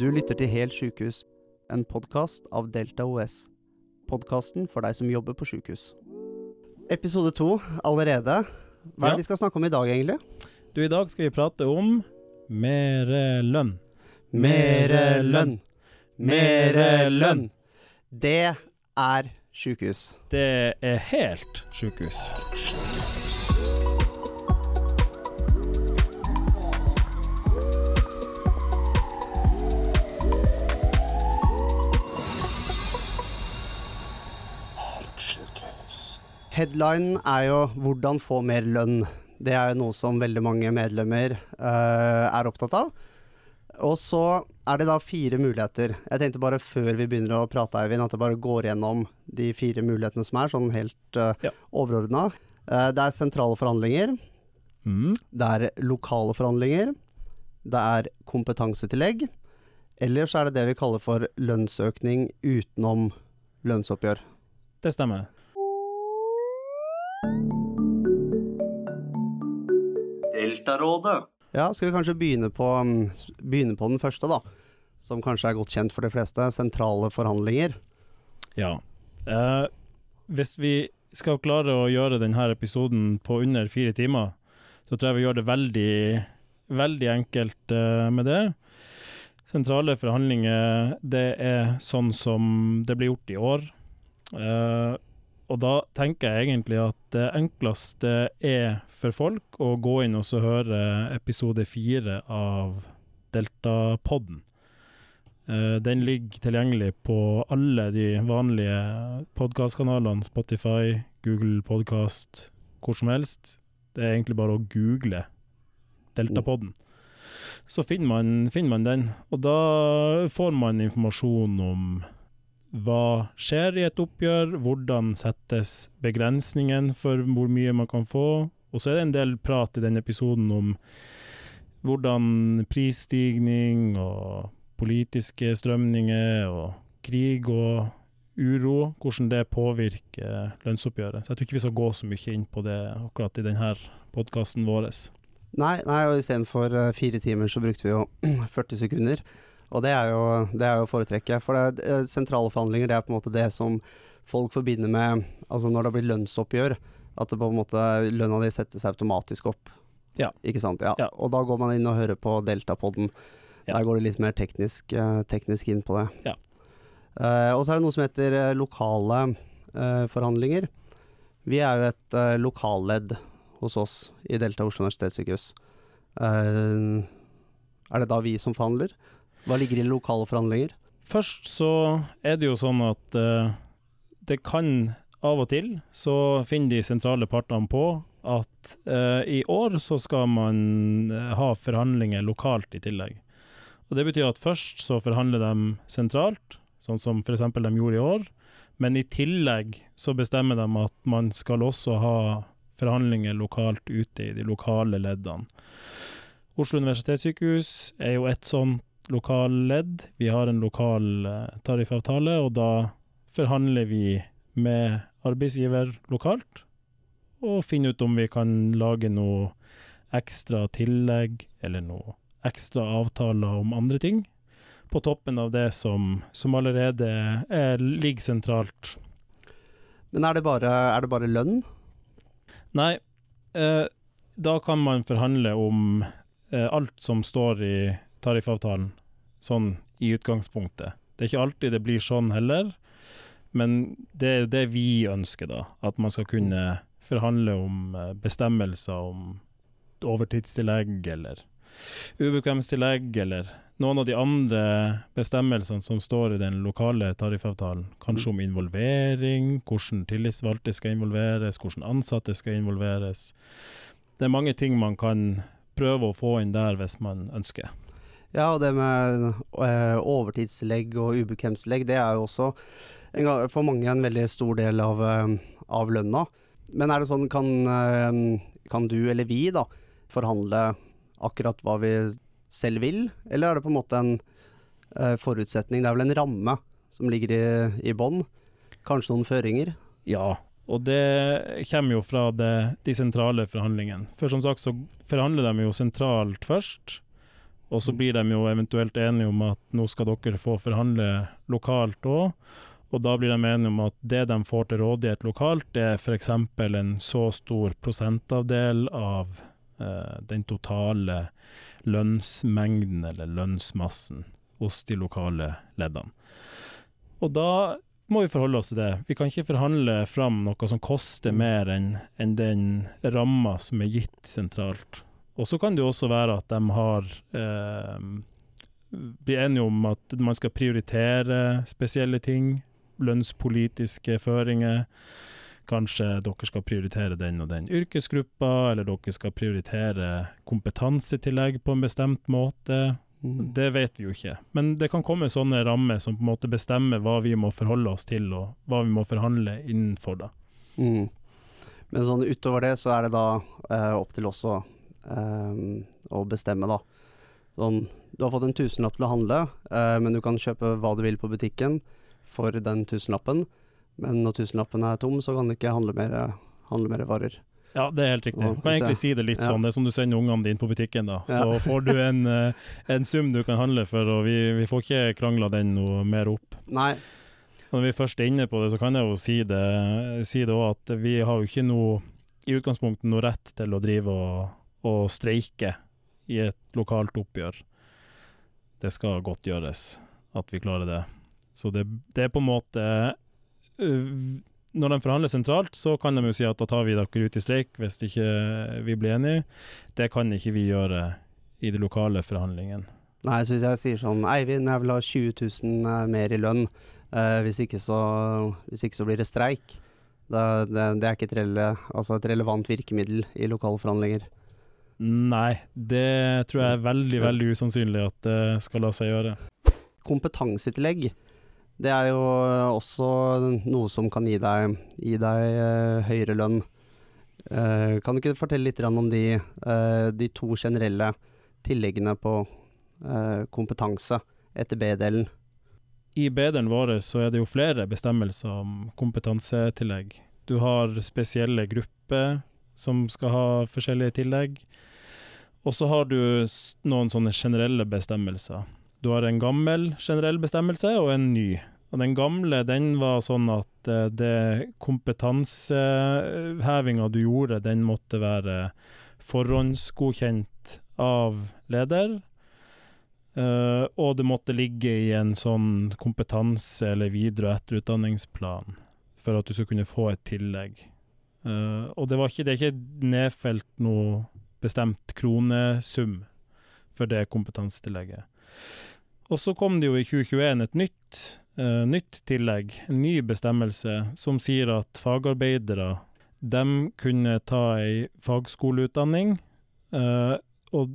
Du lytter til Helt sykehus, en podkast av Delta OS. Podkasten for deg som jobber på sykehus. Episode to allerede. Hva er det vi skal snakke om i dag, egentlig? Du, i dag skal vi prate om mere lønn. Mere lønn. Mere lønn. Det er sykehus. Det er helt sjukehus. Headline er jo 'hvordan få mer lønn'. Det er jo noe som veldig mange medlemmer uh, er opptatt av. Og så er det da fire muligheter. Jeg tenkte bare før vi begynner å prate, Eivind, at jeg bare går gjennom de fire mulighetene som er, sånn helt uh, Ja. overordna. Uh, det er sentrale forhandlinger. Mm. Det er lokale forhandlinger. Det er kompetansetillegg. Eller så er det det vi kaller for lønnsøkning utenom lønnsoppgjør. Det stemmer. Deltarådet. Ja, skal vi kanskje begynne på, um, begynne på den første, da. Som kanskje er godt kjent for de fleste. Sentrale forhandlinger. Ja. Eh, hvis vi skal klare å gjøre denne episoden på under fire timer, så tror jeg vi gjør det veldig, veldig enkelt eh, med det. Sentrale forhandlinger, det er sånn som det blir gjort i år. Eh, og da tenker jeg egentlig at det enkleste er for folk å gå inn og høre episode fire av Deltapodden. Eh, den ligger tilgjengelig på alle de vanlige podkastkanalene. Spotify, Google Podkast, hvor som helst. Det er egentlig bare å google Deltapodden. Så finner man, finner man den, og da får man informasjon om hva skjer i et oppgjør, hvordan settes begrensningen for hvor mye man kan få. Og så er det en del prat i den episoden om hvordan prisstigning og politiske strømninger og krig og uro, hvordan det påvirker lønnsoppgjøret. Så jeg tror ikke vi skal gå så mye inn på det akkurat i denne podkasten vår. Nei, nei og istedenfor uh, fire timer så brukte vi jo 40 sekunder. Og det er jo, det er jo foretrekket. For det, eh, sentrale forhandlinger det er på en måte det som folk forbinder med Altså når det blir lønnsoppgjør, at det på en måte lønna di settes automatisk opp. Ja. Ikke sant. Ja. Ja. Og da går man inn og hører på Deltapodden. Ja. Der går det litt mer teknisk, eh, teknisk inn på det. Ja. Uh, og så er det noe som heter lokale uh, forhandlinger. Vi er jo et uh, lokalledd hos oss i Delta Oslo universitetssykehus. Eh, er det da vi som forhandler? Hva ligger i lokale forhandlinger? Først så er det jo sånn at uh, det kan av og til så finner de sentrale partene på at uh, i år så skal man eh, ha forhandlinger lokalt i tillegg. Og Det betyr at først så forhandler de sentralt, sånn som f.eks. de gjorde i år. Men i tillegg så bestemmer de at man skal også ha forhandlinger lokalt ute i de lokale leddene. Oslo universitetssykehus er jo et sånt lokalledd. Vi har en lokal eh, tariffavtale, og da forhandler vi med arbeidsgiver lokalt og finner ut om vi kan lage noe ekstra tillegg eller noe ekstra avtaler om andre ting, på toppen av det som, som allerede er, ligger sentralt. Men er det bare, er det bare lønn? Nei, eh, da kan man forhandle om eh, alt som står i tariffavtalen, sånn i utgangspunktet. Det er ikke alltid det blir sånn heller, men det er det vi ønsker, da. At man skal kunne forhandle om eh, bestemmelser om overtidstillegg eller ubekvemstillegg eller noen av de andre bestemmelsene som står i den lokale tariffavtalen. Kanskje om involvering, hvordan tillitsvalgte skal involveres, hvordan ansatte skal involveres. Det er mange ting man kan prøve å få inn der hvis man ønsker. Ja, og det med eh, overtidstillegg og ubekvemslegg, det er jo også for mange en veldig stor del av, eh, av lønna. Men er det sånn, kan, eh, kan du eller vi da forhandle akkurat hva vi selv vil, eller er det på en måte en forutsetning? Det er vel en ramme som ligger i, i bånn? Kanskje noen føringer? Ja, og det kommer jo fra det, de sentrale forhandlingene. For som sagt så forhandler de jo sentralt først, Og så blir de jo eventuelt enige om at nå skal dere få forhandle lokalt òg. Og da blir de enige om at det de får til rådighet lokalt, det er f.eks. en så stor prosentavdel av eh, den totale lønnsmengden eller lønnsmassen hos de lokale leddene. Og da må vi forholde oss til det. Vi kan ikke forhandle fram noe som koster mer enn enn den ramma som er gitt sentralt. Og så kan det jo også være at de har eh, blir enige om at man skal prioritere spesielle ting. Lønnspolitiske føringer. Kanskje dere skal prioritere den og den yrkesgruppa, eller dere skal prioritere kompetansetillegg på en bestemt måte. Mm. Det vet vi jo ikke. Men det kan komme sånne rammer som på en måte bestemmer hva vi må forholde oss til, og hva vi må forhandle innenfor. da. Mm. Men sånn utover det, så er det da eh, opp til oss å, eh, å bestemme, da. Sånn, du har fått en tusenlapp til å handle, eh, men du kan kjøpe hva du vil på butikken for den tusenlappen. Men når tusenlappen er tom, så kan du ikke handle mer, handle mer varer. Ja, det er helt riktig. Du kan egentlig si det litt ja. sånn. Det er som du sender ungene dine på butikken, da. Så Ja. får du en, eh, en sum du kan handle for, og vi, vi får ikke krangla den noe mer opp. Nei. Når vi først er inne på det, så kan jeg jo si det si det også at vi har jo ikke noe i utgangspunktet noe rett til å drive og, og streike i et lokalt oppgjør. Det skal godt gjøres at vi klarer det. Så det, det er på en måte øh, Når de forhandler sentralt, så kan de jo si at da tar vi dere ut i streik hvis ikke vi blir enige. Det kan ikke vi gjøre i de lokale forhandlingene. Nei, så hvis jeg sier sånn Eivind, jeg vil ha 20 000 mer i lønn. eh, hvis, ikke så, hvis ikke så blir det streik. Det, det, det er ikke et, rele, altså et relevant virkemiddel i lokale forhandlinger. Nei, det tror jeg er veldig, veldig usannsynlig at det skal la seg gjøre. Kompetansetillegg, det er jo også noe som kan gi deg, gi deg eh, høyere lønn. Eh, kan du ikke fortelle litt om de, eh, de to generelle tilleggene på eh, kompetanse etter B-delen? I B-delen vår så er det jo flere bestemmelser om kompetansetillegg. Du har spesielle grupper som skal ha forskjellige tillegg. Og så har du noen sånne generelle bestemmelser. Du har en gammel generell bestemmelse og en ny. Og den gamle den var sånn at eh, det kompetansehevinga du gjorde, den måtte være forhåndsgodkjent av leder. Uh, og det måtte ligge i en sånn kompetanse- eller videre- og etterutdanningsplan for at du skulle kunne få et tillegg. Eh, og det, ikke, det er ikke nedfelt noe bestemt kronesum for det kompetansetillegget. Og så kom det jo i 2021 et nytt, uh, nytt tillegg, en ny bestemmelse, som sier at fagarbeidere de kunne ta ei fagskoleutdanning, uh, og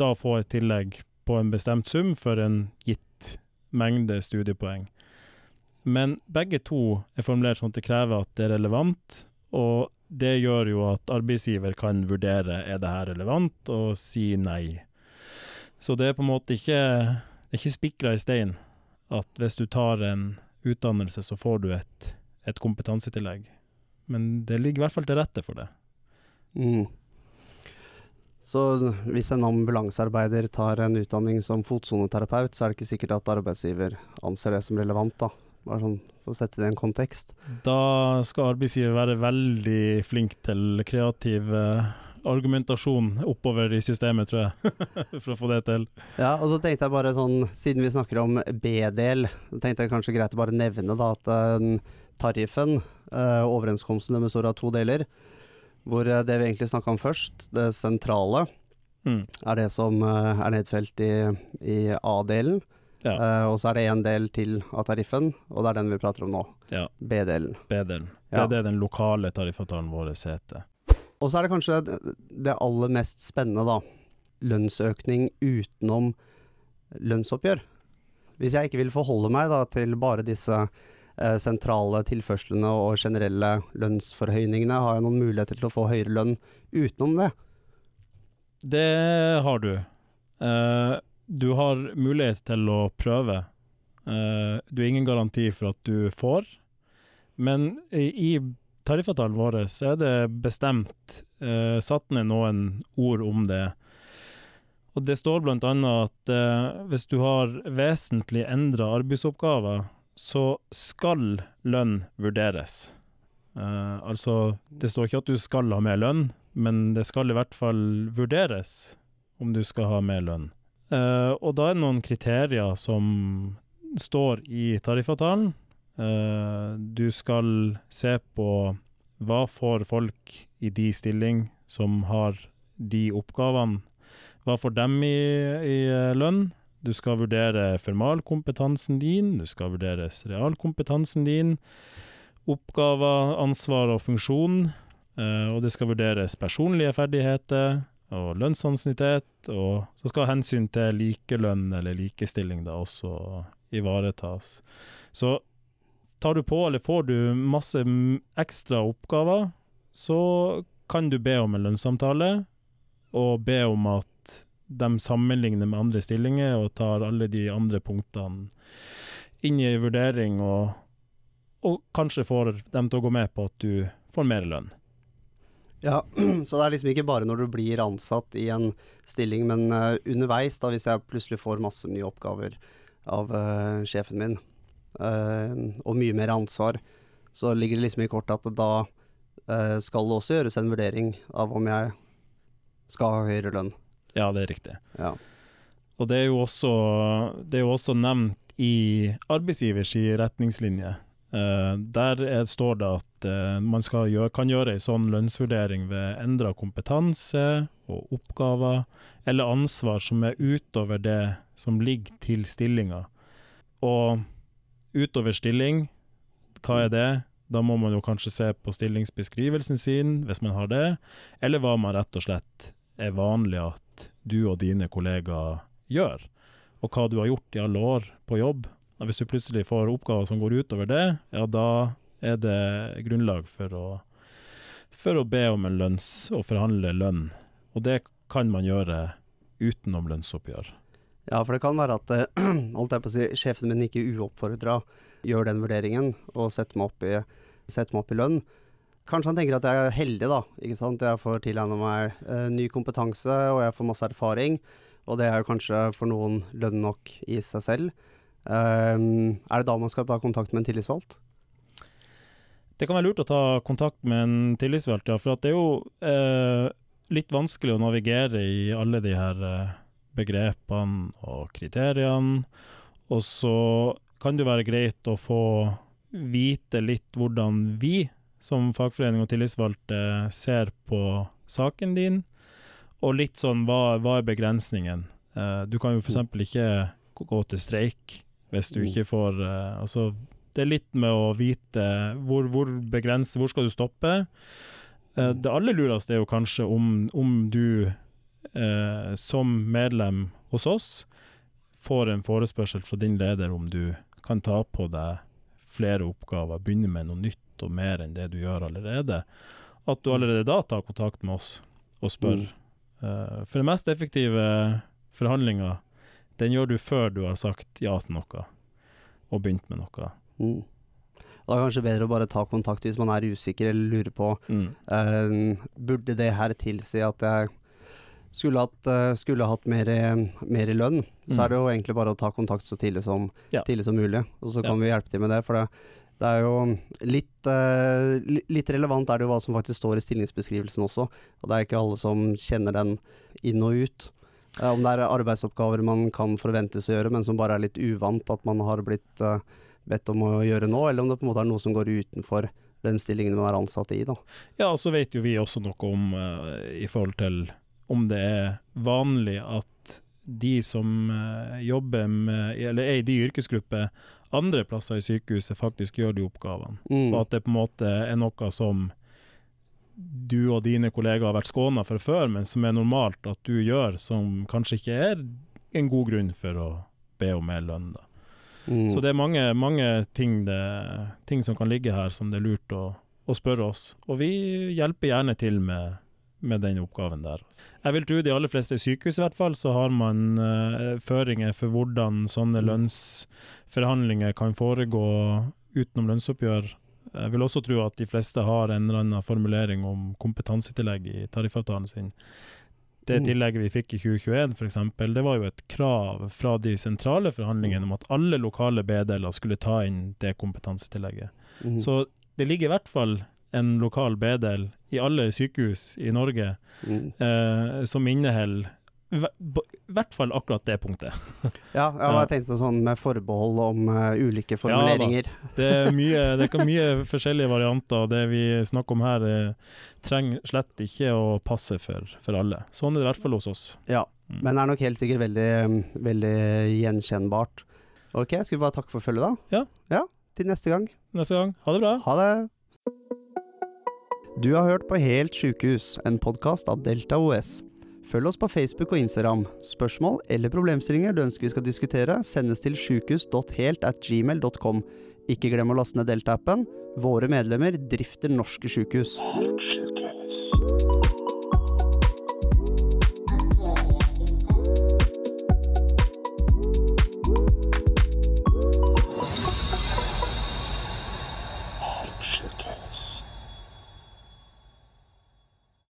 da få et tillegg på en bestemt sum for en gitt mengde studiepoeng. Men begge to er formulert sånn at det krever at det er relevant, og det gjør jo at arbeidsgiver kan vurdere er det her relevant, og si nei. Så det er på en måte ikke, ikke spikra i stein at hvis du tar en utdannelse, så får du et, et kompetansetillegg. Men det ligger i hvert fall til rette for det. Mm. Så hvis en ambulansearbeider tar en utdanning som fotsoneterapeut, så er det ikke sikkert at arbeidsgiver anser det som relevant, da. Bare sånn for å sette det i en kontekst. Da skal arbeidsgiver være veldig flink til kreativ eh, argumentasjon oppover i systemet, tror jeg, for å få det til. Ja, og så tenkte jeg bare sånn, siden vi snakker om B-del, tenkte jeg kanskje greit å bare nevne da at eh, tariffen, eh, overenskomsten, den består av to deler. Hvor eh, det vi egentlig snakka om først, det sentrale, Mm. er det som er nedfelt i, i A-delen. Ja. Uh, og så er det en del til av tariffen, og det er den vi prater om nå. Ja. B-delen. B-delen. Det er det den lokale tariffavtalen vår heter. Og så er det kanskje det- det aller mest spennende, da. Lønnsøkning utenom lønnsoppgjør. Hvis jeg ikke vil forholde meg da til bare disse eh, sentrale tilførslene og generelle lønnsforhøyningene, har jeg noen muligheter til å få høyere lønn utenom det? Det har du. Eh, du har mulighet til å prøve. Uh, du har ingen garanti for at du får, men i, i tariffavtalen vår så er det bestemt, uh, satt ned noen ord om det. Og det står bl.a. at uh, hvis du har vesentlig endra arbeidsoppgaver, så skal lønn vurderes. Uh, altså, det står ikke at du skal ha mer lønn, men det skal i hvert fall vurderes om du skal ha mer lønn. Eh, og da er det noen kriterier som står i tariffavtalen. Uh, du skal se på hva får folk i de stilling som har de oppgavene hva får dem i, i eh, lønn? Du skal vurdere formalkompetansen din, du skal vurdere realkompetansen din, oppgaver, ansvar og funksjon, Uh, og det skal vurderes personlige ferdigheter og lønnsansiennitet, og så skal hensyn til likelønn eller likestilling da også ivaretas. Så tar du på eller får du masse ekstra oppgaver, så kan du be om en lønnssamtale, og be om at de sammenligner med andre stillinger og tar alle de andre punktene inn i vurdering, og, og kanskje får dem til å gå med på at du får mer lønn. Ja, så det er liksom ikke bare når du blir ansatt i en stilling, men uh, underveis, da hvis jeg plutselig får masse nye oppgaver av uh, sjefen min, uh, og mye mer ansvar, så ligger det liksom i kortet at da skal det også gjøres en vurdering av om jeg skal ha høyere lønn. Ja, det er riktig. Ja. Og det er jo også, det er jo også nevnt i arbeidsgivers retningslinje. Der er, står det at uh, man gjøre, kan gjøre en sånn lønnsvurdering ved endra kompetanse og oppgaver, eller ansvar som er utover det som ligger til stillinga. Og utover stilling, hva er det? Da må man jo kanskje se på stillingsbeskrivelsen sin, hvis man har det, eller hva man rett og slett er vanlig at du og dine kollegaer gjør, og hva du har gjort i alle år på jobb. Hvis du plutselig får oppgaver som går utover det, ja, da er det grunnlag for å, for å be om en lønns- og forhandle lønn. Og det kan man gjøre utenom lønnsoppgjør. Ja, for det kan være at holdt jeg på å si, sjefen min ikke uoppfordra gjør den vurderingen og setter meg opp i, meg opp i lønn. Kanskje han tenker at jeg er heldig, da. ikke sant? Jeg får tilegna meg eh, ny kompetanse, og jeg får masse erfaring. Og det er jo kanskje for noen lønn nok i seg selv. Um, er det da man skal ta kontakt med en tillitsvalgt? Det kan være lurt å ta kontakt med en tillitsvalgt, ja. For det er jo eh, litt vanskelig å navigere i alle de her eh, begrepene og kriteriene. Og så kan det være greit å få vite litt hvordan vi som fagforening og tillitsvalgte ser på saken din, og litt sånn hva, hva er begrensningen? Eh, du kan jo f.eks. ikke gå til streik hvis du mm. ikke får eh, Altså, det er litt med å vite hvor, hvor begrense, hvor skal du stoppe. Uh, det aller lureste er jo kanskje om, om du som medlem hos oss får en forespørsel fra din leder om du kan ta på deg flere oppgaver, begynne med noe nytt og mer enn det du gjør allerede, at du allerede da tar kontakt med oss og spør. Mm. Uh, for den mest effektive forhandlinga, den gjør du før du har sagt ja til noe og begynt med noe. Mm. Det er kanskje bedre å bare ta kontakt hvis man er usikker eller lurer på mm. uh, Burde det her tilsi at jeg skulle hatt, uh, skulle hatt mer, mer, i lønn, så mm. er det jo egentlig bare å ta kontakt så tidlig som, ja. tidlig som mulig. Og så kan ja. vi hjelpe til med det. For det, det er jo litt, uh, litt, relevant er det jo hva som faktisk står i stillingsbeskrivelsen også. Og det er ikke alle som kjenner den inn og ut. Om det er arbeidsoppgaver man kan forventes å gjøre, men som bare er litt uvant at man har blitt bedt om å gjøre nå, eller om det på en måte er noe som går utenfor den stillingen man er ansatt i. Da. Ja, og så vet jo vi også noe om i forhold til om det er vanlig at de som jobber med, eller er i de yrkesgrupper, andre plasser i sykehuset faktisk gjør de oppgavene. Mm. Og at det på en måte er noe som du og dine kollegaer har vært skåna for før, men som er normalt at du gjør, som kanskje ikke er en god grunn for å be om mer lønn. da. Mm. Så det er mange, mange ting, det, ting, som kan ligge her som det er lurt å, å spørre oss. Og vi hjelper gjerne til med med den oppgaven der. Jeg vil tro de aller fleste sykehus i hvert fall, så har man uh, føringer for hvordan sånne mm. lønnsforhandlinger kan foregå utenom lønnsoppgjør. Jeg vil også tro at de fleste har en eller annen formulering om kompetansetillegg i tariffavtalen sin. Det Mm. tillegget vi fikk i 2021 f.eks., det var jo et krav fra de sentrale forhandlingene om at alle lokale B-deler skulle ta inn det kompetansetillegget. Mm. Så det ligger i hvert fall en lokal B-del i alle sykehus i Norge Mm. eh, som inneholder i hvert fall akkurat det punktet. Ja, ja, Ja. jeg tenkte sånn med forbehold om uh, ulike formuleringer. Det er mye, det er mye forskjellige varianter, og det vi snakker om her, det trenger slett ikke å passe for, for alle. Sånn er det i hvert fall hos oss. Ja, Mm. men det er nok helt sikkert veldig, veldig gjenkjennbart. Ok, skal vi bare takke for følget da? Ja. Ja, til neste gang. Neste gang, ha det bra! Ha det! Du har hørt på Helt sjukehus, en podkast av Delta OS. Følg oss på Facebook og Instagram. Spørsmål eller problemstillinger du ønsker vi skal diskutere, sendes til sjukehus.helt.gmail.com. Ikke glem å laste ned Delta-appen. Våre medlemmer drifter norske sjukehus.